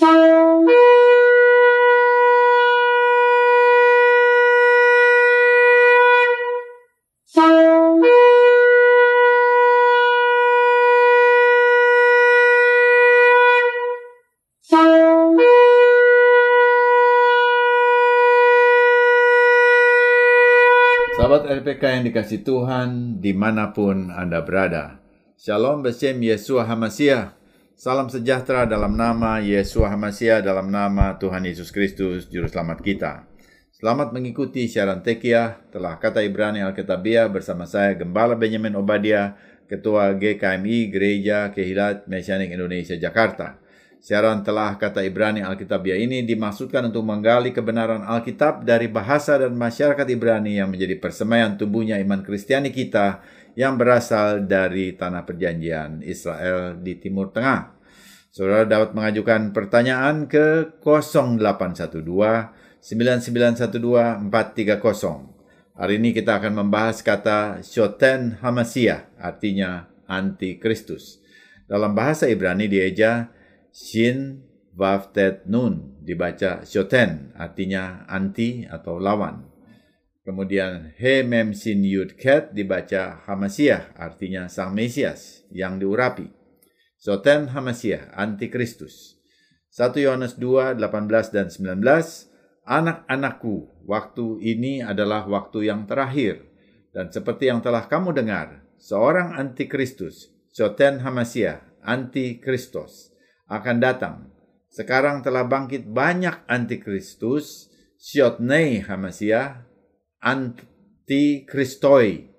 Sahabat LPK yang dikasih Tuhan di mana pun Anda berada. Shalom Besem Yesua Hamasiah. Salam sejahtera dalam nama Yesua Hamasiah dalam nama Tuhan Yesus Kristus Juru Selamat kita. Selamat mengikuti siaran Tekiah telah kata Ibrani Alkitabiah bersama saya Gembala Benjamin Obadia, Ketua GKMI Gereja Kehilat Mesianik Indonesia Jakarta. Siaran telah kata Ibrani Alkitabiah ini dimaksudkan untuk menggali kebenaran Alkitab dari bahasa dan masyarakat Ibrani yang menjadi persemaian tumbuhnya iman Kristiani kita yang berasal dari tanah perjanjian Israel di Timur Tengah. Saudara dapat mengajukan pertanyaan ke 0812 9912 430. Hari ini kita akan membahas kata Shoten Hamasiah, artinya anti Kristus. Dalam bahasa Ibrani dieja Shin Vav Tet Nun dibaca Shoten artinya anti atau lawan. Kemudian He Mem Sin Yud Ket dibaca Hamasiah artinya Sang Mesias yang diurapi. Shoten Hamasiah anti Kristus. 1 Yohanes 2, 18 dan 19 Anak-anakku, waktu ini adalah waktu yang terakhir. Dan seperti yang telah kamu dengar, seorang antikristus, Shoten Hamasiah, antikristos, akan datang. Sekarang telah bangkit banyak antikristus, Syotnei Hamasiah, antikristoi.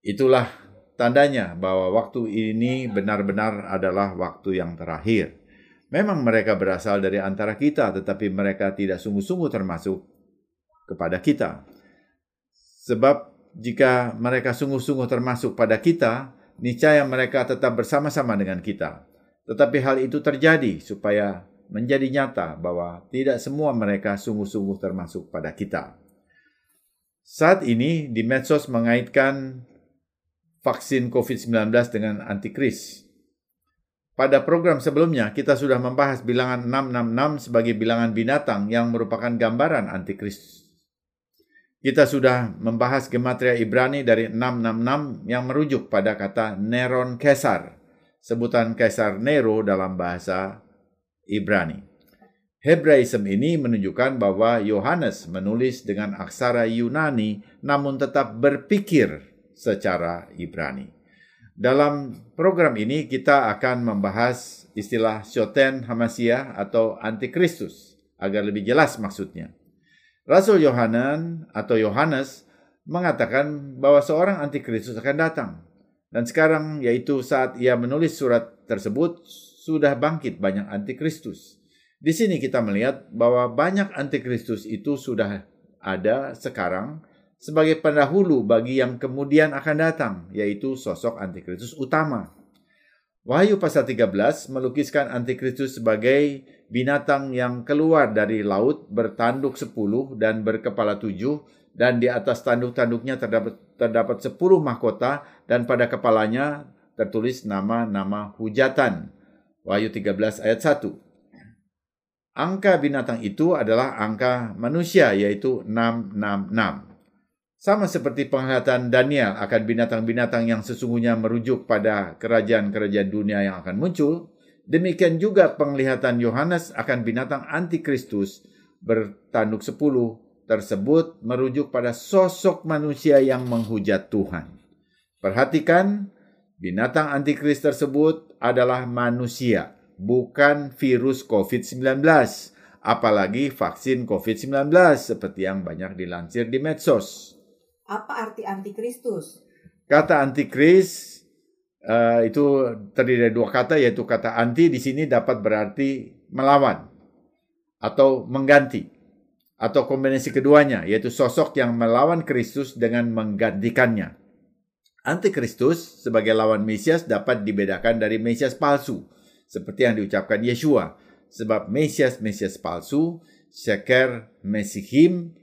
Itulah tandanya bahwa waktu ini benar-benar adalah waktu yang terakhir. Memang mereka berasal dari antara kita, tetapi mereka tidak sungguh-sungguh termasuk kepada kita. Sebab jika mereka sungguh-sungguh termasuk pada kita, niscaya mereka tetap bersama-sama dengan kita. Tetapi hal itu terjadi supaya menjadi nyata bahwa tidak semua mereka sungguh-sungguh termasuk pada kita. Saat ini di medsos mengaitkan vaksin COVID-19 dengan antikris. Pada program sebelumnya, kita sudah membahas bilangan 666 sebagai bilangan binatang yang merupakan gambaran antikris. Kita sudah membahas gematria Ibrani dari 666 yang merujuk pada kata Neron Kesar sebutan Kaisar Nero dalam bahasa Ibrani. Hebraism ini menunjukkan bahwa Yohanes menulis dengan aksara Yunani namun tetap berpikir secara Ibrani. Dalam program ini kita akan membahas istilah Shoten Hamasiah atau Antikristus agar lebih jelas maksudnya. Rasul Yohanan atau Yohanes mengatakan bahwa seorang antikristus akan datang. Dan sekarang yaitu saat ia menulis surat tersebut sudah bangkit banyak antikristus. Di sini kita melihat bahwa banyak antikristus itu sudah ada sekarang sebagai pendahulu bagi yang kemudian akan datang, yaitu sosok antikristus utama. Wahyu pasal 13 melukiskan antikristus sebagai binatang yang keluar dari laut bertanduk sepuluh dan berkepala tujuh dan di atas tanduk-tanduknya terdapat terdapat 10 mahkota dan pada kepalanya tertulis nama-nama hujatan. Wahyu 13 ayat 1. Angka binatang itu adalah angka manusia yaitu 666. Sama seperti penglihatan Daniel akan binatang-binatang yang sesungguhnya merujuk pada kerajaan-kerajaan dunia yang akan muncul, demikian juga penglihatan Yohanes akan binatang antikristus bertanduk sepuluh tersebut merujuk pada sosok manusia yang menghujat Tuhan. Perhatikan, binatang antikris tersebut adalah manusia, bukan virus COVID-19, apalagi vaksin COVID-19 seperti yang banyak dilansir di medsos. Apa arti antikristus? Kata antikris uh, itu terdiri dari dua kata yaitu kata anti di sini dapat berarti melawan atau mengganti atau kombinasi keduanya, yaitu sosok yang melawan Kristus dengan menggantikannya. Antikristus sebagai lawan Mesias dapat dibedakan dari Mesias palsu, seperti yang diucapkan Yeshua, sebab Mesias-Mesias palsu, Sheker Mesihim,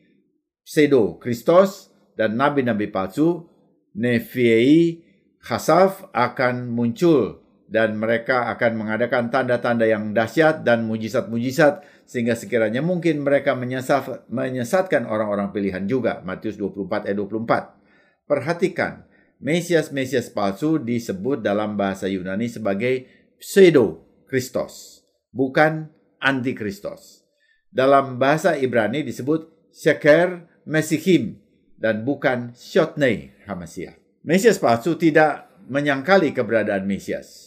Pseudo Kristos, dan Nabi-Nabi palsu, Nefiei Khasaf akan muncul dan mereka akan mengadakan tanda-tanda yang dahsyat dan mujizat-mujizat sehingga sekiranya mungkin mereka menyesat, menyesatkan orang-orang pilihan juga. Matius 24 ayat 24. Perhatikan, Mesias-Mesias palsu disebut dalam bahasa Yunani sebagai pseudo Kristos, bukan antikristos. Dalam bahasa Ibrani disebut Sheker Mesihim dan bukan Shotnei Hamasiah. Mesias palsu tidak menyangkali keberadaan Mesias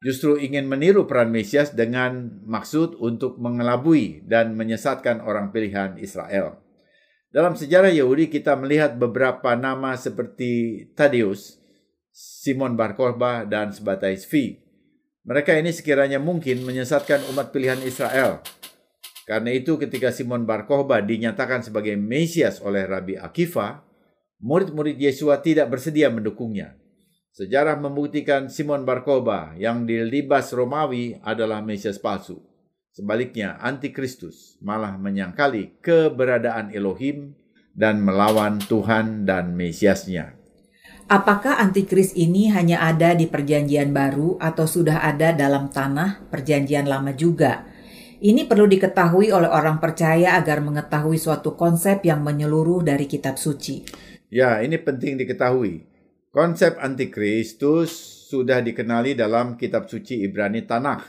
justru ingin meniru peran Mesias dengan maksud untuk mengelabui dan menyesatkan orang pilihan Israel. Dalam sejarah Yahudi kita melihat beberapa nama seperti Tadeus, Simon Bar Kokhba, dan Sebatai Svi. Mereka ini sekiranya mungkin menyesatkan umat pilihan Israel. Karena itu ketika Simon Bar Kokhba dinyatakan sebagai Mesias oleh Rabi Akiva, murid-murid Yesua tidak bersedia mendukungnya. Sejarah membuktikan Simon Barkoba yang dilibas Romawi adalah Mesias palsu. Sebaliknya, antikristus malah menyangkali keberadaan Elohim dan melawan Tuhan dan Mesiasnya. Apakah antikris ini hanya ada di perjanjian baru atau sudah ada dalam tanah perjanjian lama juga? Ini perlu diketahui oleh orang percaya agar mengetahui suatu konsep yang menyeluruh dari kitab suci. Ya, ini penting diketahui. Konsep antikristus sudah dikenali dalam kitab suci Ibrani Tanakh.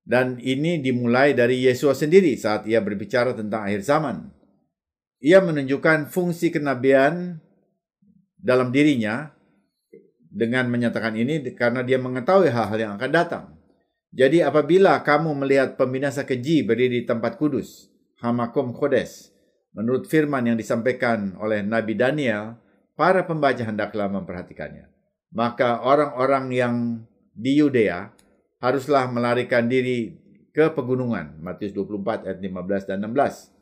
Dan ini dimulai dari Yesus sendiri saat ia berbicara tentang akhir zaman. Ia menunjukkan fungsi kenabian dalam dirinya dengan menyatakan ini karena dia mengetahui hal-hal yang akan datang. Jadi apabila kamu melihat pembinasa keji berdiri di tempat kudus, Hamakom Kodes, menurut firman yang disampaikan oleh Nabi Daniel, para pembaca hendaklah memperhatikannya. Maka orang-orang yang di Yudea haruslah melarikan diri ke pegunungan. Matius 24 ayat 15 dan 16.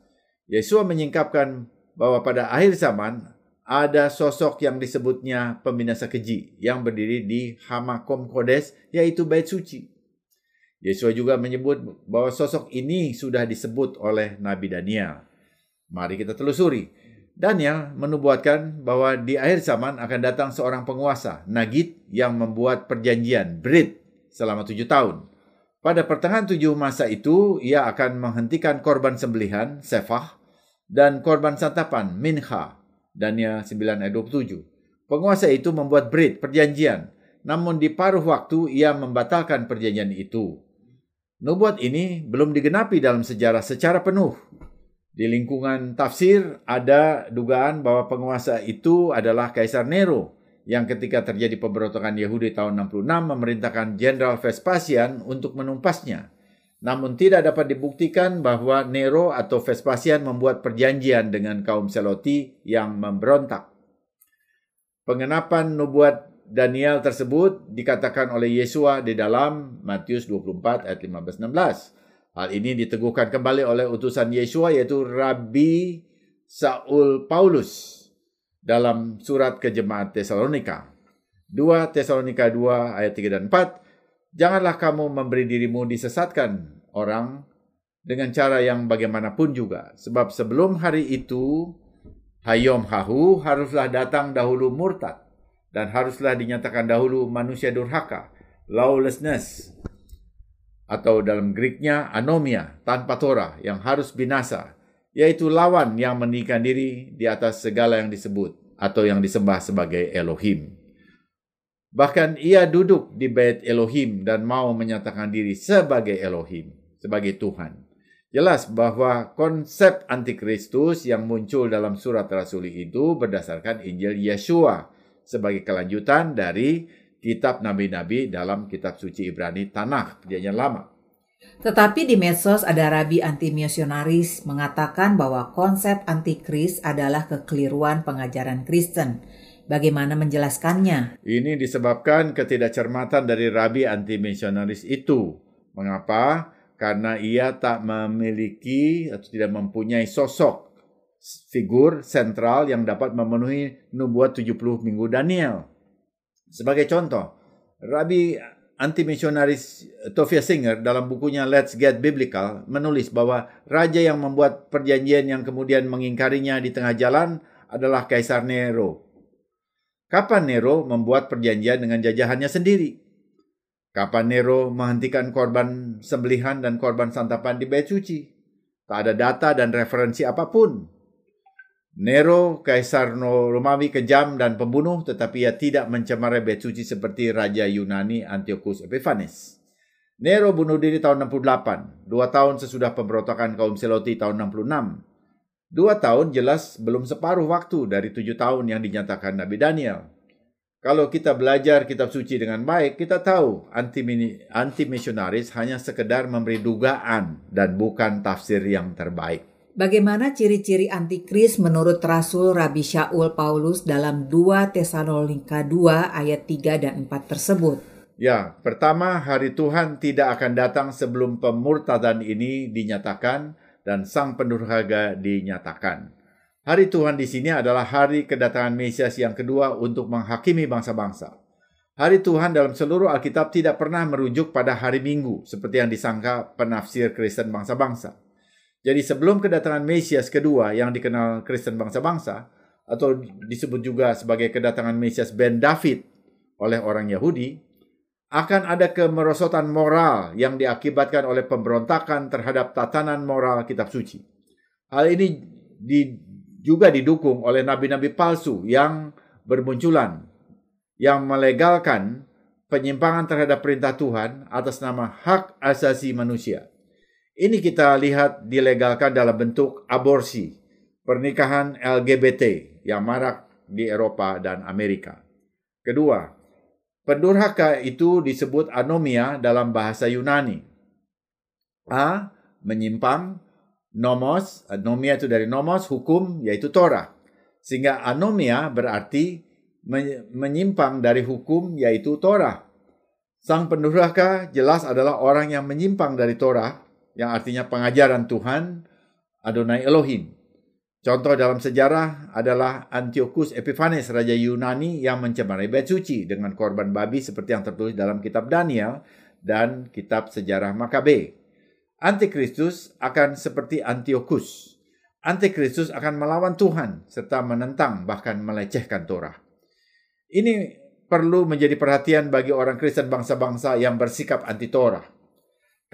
Yesus menyingkapkan bahwa pada akhir zaman ada sosok yang disebutnya pembinasa keji yang berdiri di Hamakom Kodes yaitu bait suci. Yesus juga menyebut bahwa sosok ini sudah disebut oleh Nabi Daniel. Mari kita telusuri. Daniel menubuatkan bahwa di akhir zaman akan datang seorang penguasa, Nagid, yang membuat perjanjian, Brit, selama tujuh tahun. Pada pertengahan tujuh masa itu, ia akan menghentikan korban sembelihan, Sefah, dan korban santapan, Minha, Daniel 9 ayat 27. Penguasa itu membuat Brit, perjanjian, namun di paruh waktu ia membatalkan perjanjian itu. Nubuat ini belum digenapi dalam sejarah secara penuh di lingkungan tafsir ada dugaan bahwa penguasa itu adalah Kaisar Nero yang ketika terjadi pemberontakan Yahudi tahun 66 memerintahkan Jenderal Vespasian untuk menumpasnya. Namun tidak dapat dibuktikan bahwa Nero atau Vespasian membuat perjanjian dengan kaum Seloti yang memberontak. Pengenapan nubuat Daniel tersebut dikatakan oleh Yesua di dalam Matius 24 ayat 15 16. Hal ini diteguhkan kembali oleh utusan Yesua yaitu Rabbi Saul Paulus dalam surat ke jemaat Tesalonika. 2 Tesalonika 2 ayat 3 dan 4. Janganlah kamu memberi dirimu disesatkan orang dengan cara yang bagaimanapun juga. Sebab sebelum hari itu, Hayom Hahu haruslah datang dahulu murtad. Dan haruslah dinyatakan dahulu manusia durhaka, lawlessness, atau dalam Greeknya anomia tanpa Torah yang harus binasa, yaitu lawan yang meninggikan diri di atas segala yang disebut atau yang disembah sebagai Elohim. Bahkan ia duduk di bait Elohim dan mau menyatakan diri sebagai Elohim, sebagai Tuhan. Jelas bahwa konsep antikristus yang muncul dalam surat rasuli itu berdasarkan Injil Yeshua sebagai kelanjutan dari kitab nabi-nabi dalam kitab suci Ibrani Tanah, perjanjian lama. Tetapi di medsos ada rabi antimisionaris mengatakan bahwa konsep antikris adalah kekeliruan pengajaran Kristen. Bagaimana menjelaskannya? Ini disebabkan ketidakcermatan dari rabi antimisionaris itu. Mengapa? Karena ia tak memiliki atau tidak mempunyai sosok figur sentral yang dapat memenuhi nubuat 70 minggu Daniel. Sebagai contoh, Rabi antimisionaris Tofia Singer dalam bukunya Let's Get Biblical menulis bahwa raja yang membuat perjanjian yang kemudian mengingkarinya di tengah jalan adalah Kaisar Nero. Kapan Nero membuat perjanjian dengan jajahannya sendiri? Kapan Nero menghentikan korban sembelihan dan korban santapan di bait suci? Tak ada data dan referensi apa pun. Nero, Kaisar Romawi kejam dan pembunuh, tetapi ia tidak mencemarai bait suci seperti Raja Yunani Antiochus Epiphanes. Nero bunuh diri tahun 68, dua tahun sesudah pemberontakan kaum Seloti tahun 66. Dua tahun jelas belum separuh waktu dari tujuh tahun yang dinyatakan Nabi Daniel. Kalau kita belajar kitab suci dengan baik, kita tahu anti-misionaris hanya sekedar memberi dugaan dan bukan tafsir yang terbaik. Bagaimana ciri-ciri antikris menurut Rasul Rabi Shaul Paulus dalam 2 Tesalonika 2 ayat 3 dan 4 tersebut? Ya, pertama hari Tuhan tidak akan datang sebelum pemurtadan ini dinyatakan dan sang pendurhaga dinyatakan. Hari Tuhan di sini adalah hari kedatangan Mesias yang kedua untuk menghakimi bangsa-bangsa. Hari Tuhan dalam seluruh Alkitab tidak pernah merujuk pada hari Minggu seperti yang disangka penafsir Kristen bangsa-bangsa. Jadi sebelum kedatangan Mesias kedua yang dikenal Kristen bangsa-bangsa atau disebut juga sebagai kedatangan Mesias Ben David oleh orang Yahudi, akan ada kemerosotan moral yang diakibatkan oleh pemberontakan terhadap tatanan moral kitab suci. Hal ini di, juga didukung oleh nabi-nabi palsu yang bermunculan yang melegalkan penyimpangan terhadap perintah Tuhan atas nama hak asasi manusia. Ini kita lihat dilegalkan dalam bentuk aborsi, pernikahan LGBT yang marak di Eropa dan Amerika. Kedua, pendurhaka itu disebut anomia dalam bahasa Yunani. A. Menyimpang nomos, anomia itu dari nomos, hukum, yaitu Torah. Sehingga anomia berarti menyimpang dari hukum, yaitu Torah. Sang pendurhaka jelas adalah orang yang menyimpang dari Torah, yang artinya pengajaran Tuhan, Adonai Elohim. Contoh dalam sejarah adalah Antiochus Epiphanes, Raja Yunani yang mencemarai bait suci dengan korban babi seperti yang tertulis dalam kitab Daniel dan kitab sejarah Makabe. Antikristus akan seperti Antiochus. Antikristus akan melawan Tuhan serta menentang bahkan melecehkan Torah. Ini perlu menjadi perhatian bagi orang Kristen bangsa-bangsa yang bersikap anti Torah.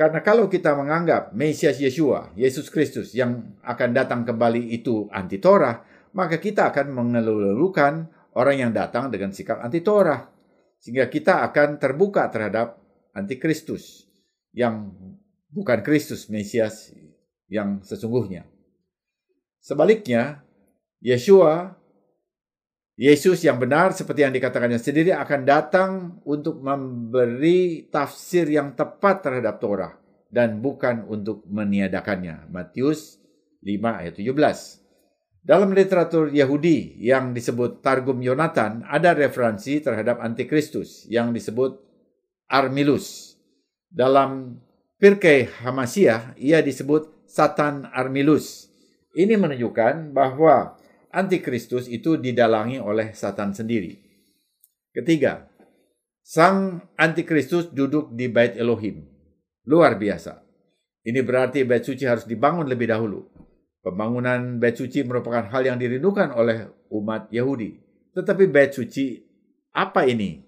Karena kalau kita menganggap Mesias Yeshua, Yesus Kristus yang akan datang kembali itu anti Torah, maka kita akan mengelurukan orang yang datang dengan sikap anti Torah. Sehingga kita akan terbuka terhadap antikristus yang bukan Kristus Mesias yang sesungguhnya. Sebaliknya, Yeshua, Yesus yang benar seperti yang dikatakannya sendiri akan datang untuk memberi tafsir yang tepat terhadap Torah dan bukan untuk meniadakannya. Matius 5 ayat 17. Dalam literatur Yahudi yang disebut Targum Yonatan ada referensi terhadap antikristus yang disebut Armilus. Dalam Pirkei Hamasiah, ia disebut Satan Armilus. Ini menunjukkan bahwa antikristus itu didalangi oleh Satan sendiri. Ketiga, sang antikristus duduk di bait Elohim. Luar biasa. Ini berarti bait suci harus dibangun lebih dahulu. Pembangunan bait suci merupakan hal yang dirindukan oleh umat Yahudi. Tetapi bait suci apa ini?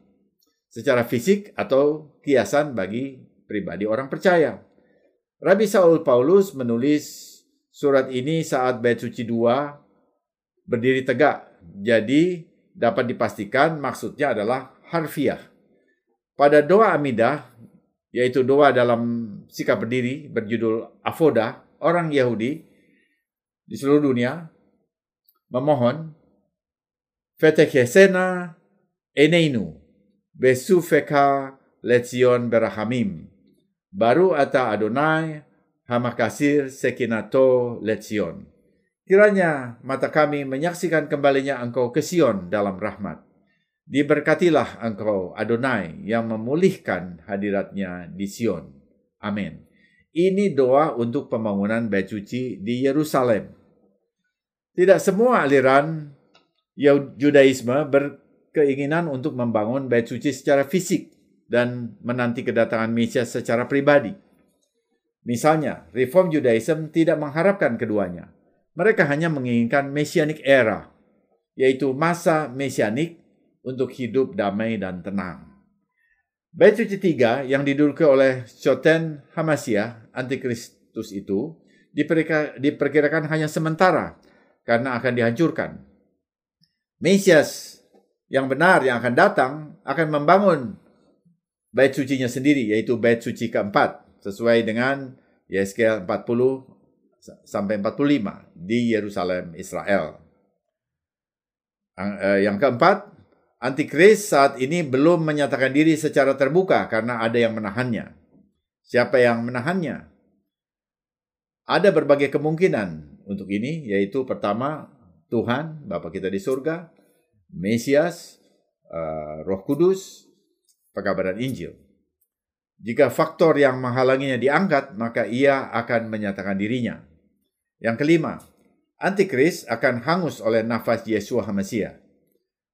Secara fisik atau kiasan bagi pribadi orang percaya. Rabi Saul Paulus menulis surat ini saat bait suci 2 berdiri tegak. Jadi dapat dipastikan maksudnya adalah harfiah. Pada doa Amidah, yaitu doa dalam sikap berdiri berjudul Afoda, orang Yahudi di seluruh dunia memohon Fetechesena eneinu besufeka lezion berahamim Baru ata Adonai, hamakasir sekinato letsion. Kiranya mata kami menyaksikan kembalinya engkau ke Sion dalam rahmat. Diberkatilah engkau Adonai yang memulihkan hadiratnya di Sion. Amin. Ini doa untuk pembangunan bait suci di Yerusalem. Tidak semua aliran Judaisme berkeinginan untuk membangun bait suci secara fisik dan menanti kedatangan Mesias secara pribadi. Misalnya, Reform Judaism tidak mengharapkan keduanya. Mereka hanya menginginkan Messianic era, yaitu masa Mesianik untuk hidup damai dan tenang. Bait suci tiga yang diduduki oleh Shoten Hamasya, antikristus itu, diperkirakan hanya sementara karena akan dihancurkan. Mesias yang benar yang akan datang akan membangun bait sucinya sendiri, yaitu bait suci keempat, sesuai dengan Yeskel 40 sampai 45 di Yerusalem, Israel. Eh, yang keempat, Antikris saat ini belum menyatakan diri secara terbuka karena ada yang menahannya. Siapa yang menahannya? Ada berbagai kemungkinan untuk ini, yaitu pertama Tuhan, Bapa kita di surga, Mesias, uh, Roh Kudus, pekabaran Injil. Jika faktor yang menghalanginya diangkat, maka ia akan menyatakan dirinya. Yang kelima, Antikris akan hangus oleh nafas Yesua HaMasiah.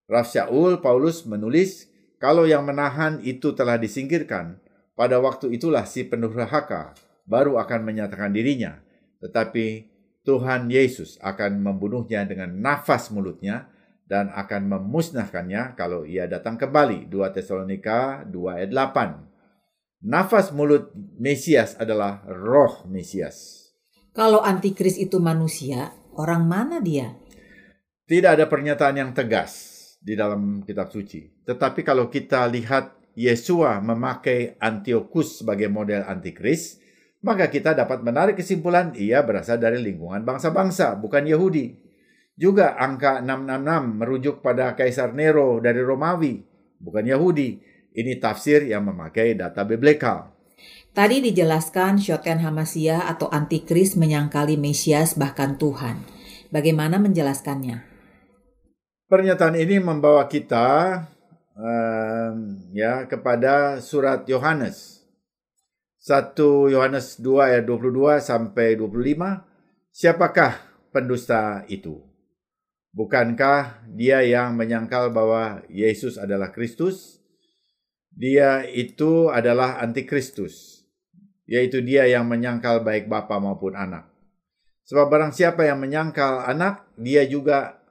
Raf Syaul Paulus menulis, kalau yang menahan itu telah disingkirkan, pada waktu itulah si pendurhaka baru akan menyatakan dirinya. Tetapi Tuhan Yesus akan membunuhnya dengan nafas mulutnya dan akan memusnahkannya kalau ia datang kembali. 2 Tesalonika 2 ayat 8. Nafas mulut Mesias adalah roh Mesias. Kalau antikris itu manusia, orang mana dia? Tidak ada pernyataan yang tegas di dalam kitab suci. Tetapi kalau kita lihat Yesua memakai Antiochus sebagai model antikris, maka kita dapat menarik kesimpulan ia berasal dari lingkungan bangsa-bangsa, bukan Yahudi. Juga angka 666 merujuk pada Kaisar Nero dari Romawi, bukan Yahudi. Ini tafsir yang memakai data biblikal. Tadi dijelaskan Shoten Hamasiyah atau antikris menyangkali Mesias bahkan Tuhan. Bagaimana menjelaskannya? Pernyataan ini membawa kita um, ya kepada surat Yohanes. 1 Yohanes 2 ayat 22 sampai 25. Siapakah pendusta itu? Bukankah dia yang menyangkal bahwa Yesus adalah Kristus? Dia itu adalah antikristus, yaitu dia yang menyangkal baik bapa maupun anak. Sebab barang siapa yang menyangkal anak, dia juga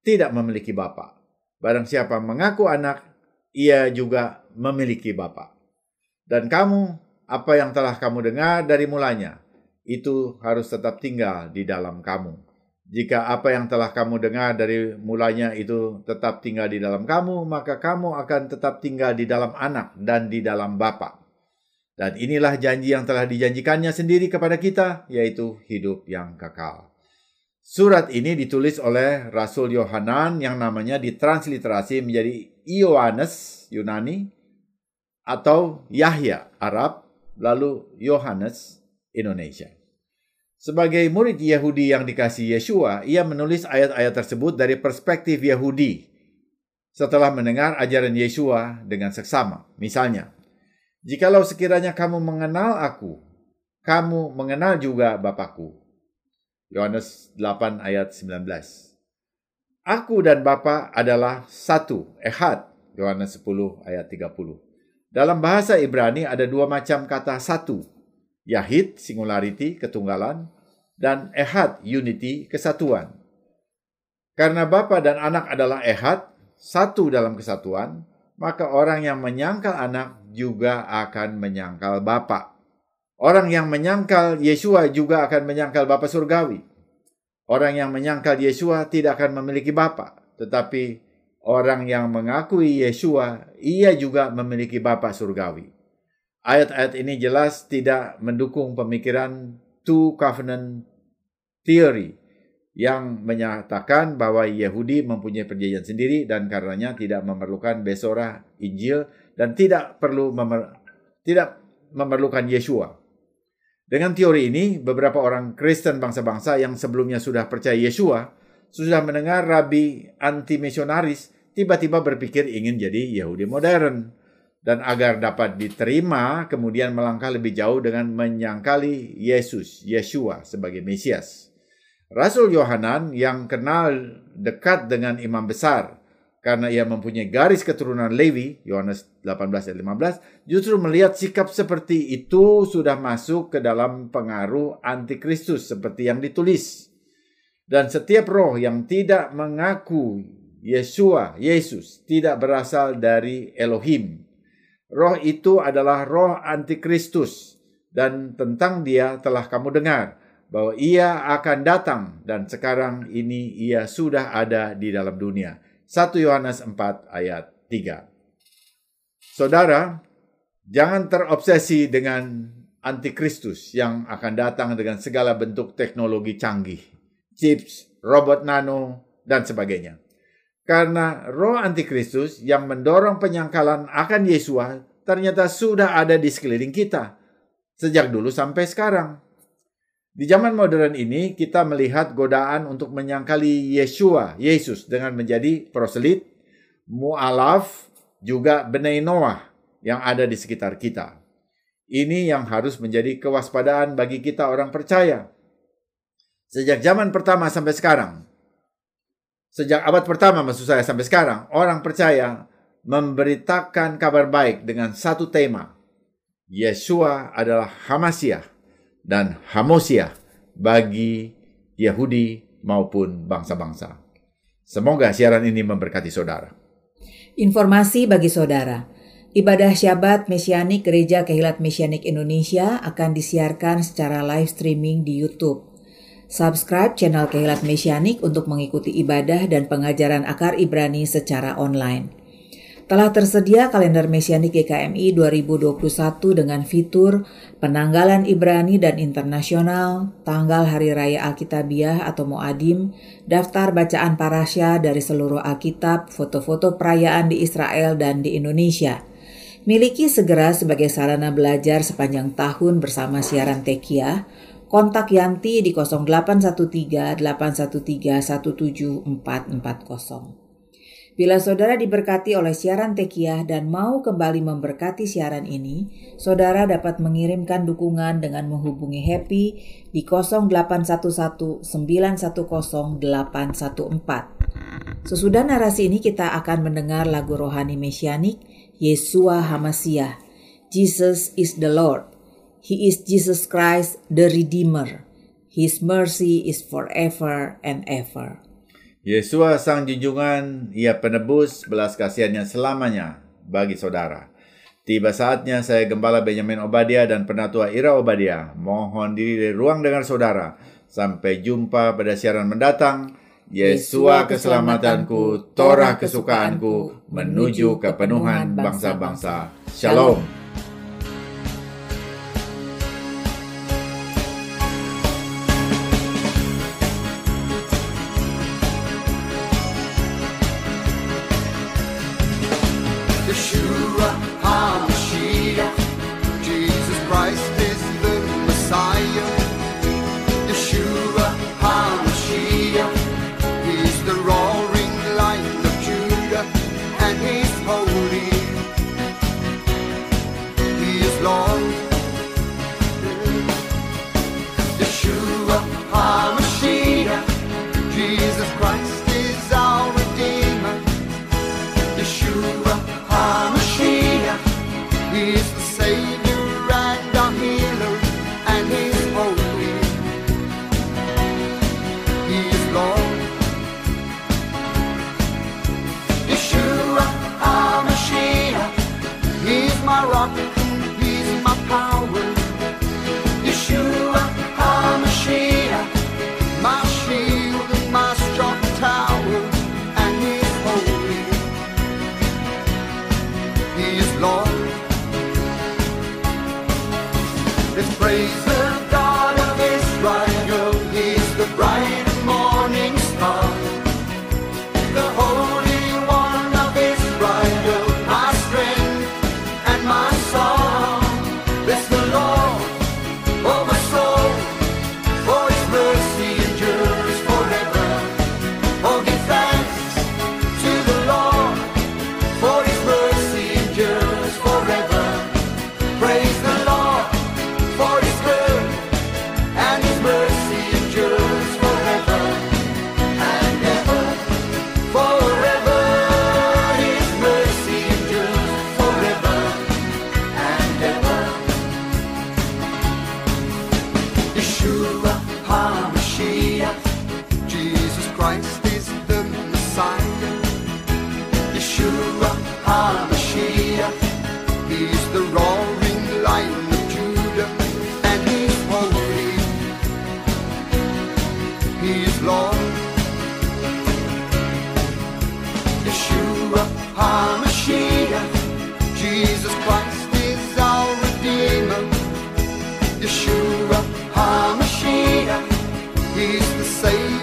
tidak memiliki bapa. Barang siapa mengaku anak, ia juga memiliki bapa. Dan kamu, apa yang telah kamu dengar dari mulanya, itu harus tetap tinggal di dalam kamu. Jika apa yang telah kamu dengar dari mulanya itu tetap tinggal di dalam kamu, maka kamu akan tetap tinggal di dalam anak dan di dalam bapa. Dan inilah janji yang telah dijanjikannya sendiri kepada kita, yaitu hidup yang kekal. Surat ini ditulis oleh Rasul Yohanan yang namanya ditransliterasi menjadi Ioannes Yunani atau Yahya Arab lalu Yohanes Indonesia. Sebagai murid Yahudi yang dikasih Yeshua, ia menulis ayat-ayat tersebut dari perspektif Yahudi setelah mendengar ajaran Yeshua dengan seksama. Misalnya, jikalau sekiranya kamu mengenal aku, kamu mengenal juga Bapakku. Yohanes 8 ayat 19. Aku dan Bapa adalah satu, ehad. Yohanes 10 ayat 30. Dalam bahasa Ibrani ada dua macam kata satu. Yahid, singularity, ketunggalan. Dan ehad, unity, kesatuan. Karena Bapa dan anak adalah ehad, satu dalam kesatuan, maka orang yang menyangkal anak juga akan menyangkal Bapa. Orang yang menyangkal Yesua juga akan menyangkal Bapa Surgawi. Orang yang menyangkal Yesua tidak akan memiliki Bapa, tetapi orang yang mengakui Yesua, ia juga memiliki Bapa Surgawi. Ayat-ayat ini jelas tidak mendukung pemikiran two covenant theory yang menyatakan bahwa Yahudi mempunyai perjanjian sendiri dan karenanya tidak memerlukan Besora Injil dan tidak perlu memer tidak memerlukan Yesua. Dengan teori ini, beberapa orang Kristen bangsa-bangsa yang sebelumnya sudah percaya Yesua, sudah mendengar rabi anti-misionaris, tiba-tiba berpikir ingin jadi Yahudi modern. Dan agar dapat diterima, kemudian melangkah lebih jauh dengan menyangkali Yesus, Yeshua sebagai Mesias. Rasul Yohanan yang kenal dekat dengan imam besar karena ia mempunyai garis keturunan Lewi, Yohanes 18 ayat 15, justru melihat sikap seperti itu sudah masuk ke dalam pengaruh antikristus seperti yang ditulis. Dan setiap roh yang tidak mengaku Yesua, Yesus, tidak berasal dari Elohim. Roh itu adalah roh antikristus dan tentang dia telah kamu dengar bahwa ia akan datang dan sekarang ini ia sudah ada di dalam dunia. 1 Yohanes 4 ayat 3. Saudara, jangan terobsesi dengan antikristus yang akan datang dengan segala bentuk teknologi canggih, chips, robot nano, dan sebagainya. Karena roh antikristus yang mendorong penyangkalan akan Yesua ternyata sudah ada di sekeliling kita sejak dulu sampai sekarang. Di zaman modern ini kita melihat godaan untuk menyangkali Yesua, Yesus dengan menjadi proselit, mu'alaf, juga benai Noah yang ada di sekitar kita. Ini yang harus menjadi kewaspadaan bagi kita orang percaya. Sejak zaman pertama sampai sekarang, Sejak abad pertama maksud saya sampai sekarang, orang percaya memberitakan kabar baik dengan satu tema. Yesua adalah Hamasiah dan Hamosiah bagi Yahudi maupun bangsa-bangsa. Semoga siaran ini memberkati saudara. Informasi bagi saudara. Ibadah Syabat Mesianik Gereja Kehilat Mesianik Indonesia akan disiarkan secara live streaming di YouTube. Subscribe channel Kehilat Mesianik untuk mengikuti ibadah dan pengajaran akar Ibrani secara online. Telah tersedia kalender Mesianik GKMI 2021 dengan fitur penanggalan Ibrani dan internasional, tanggal Hari Raya Alkitabiah atau Moadim, daftar bacaan parasya dari seluruh Alkitab, foto-foto perayaan di Israel dan di Indonesia. Miliki segera sebagai sarana belajar sepanjang tahun bersama siaran Tekia Kontak Yanti di 0813 813 17440. Bila saudara diberkati oleh siaran Tekiah dan mau kembali memberkati siaran ini, saudara dapat mengirimkan dukungan dengan menghubungi Happy di 0811 910 814. Sesudah narasi ini kita akan mendengar lagu rohani mesianik Yesua Hamasiah, Jesus is the Lord He is Jesus Christ, the Redeemer. His mercy is forever and ever. Yesua Sang Junjungan, Ia penebus belas kasihannya selamanya bagi saudara. Tiba saatnya saya Gembala Benjamin Obadia dan Penatua Ira Obadia mohon diri dari ruang dengar saudara. Sampai jumpa pada siaran mendatang. Yesua keselamatanku, Torah kesukaanku, menuju kepenuhan bangsa-bangsa. Shalom. Yeshua HaMashiach. Jesus Christ is our Redeemer. Yeshua HaMashiach. He's the Savior.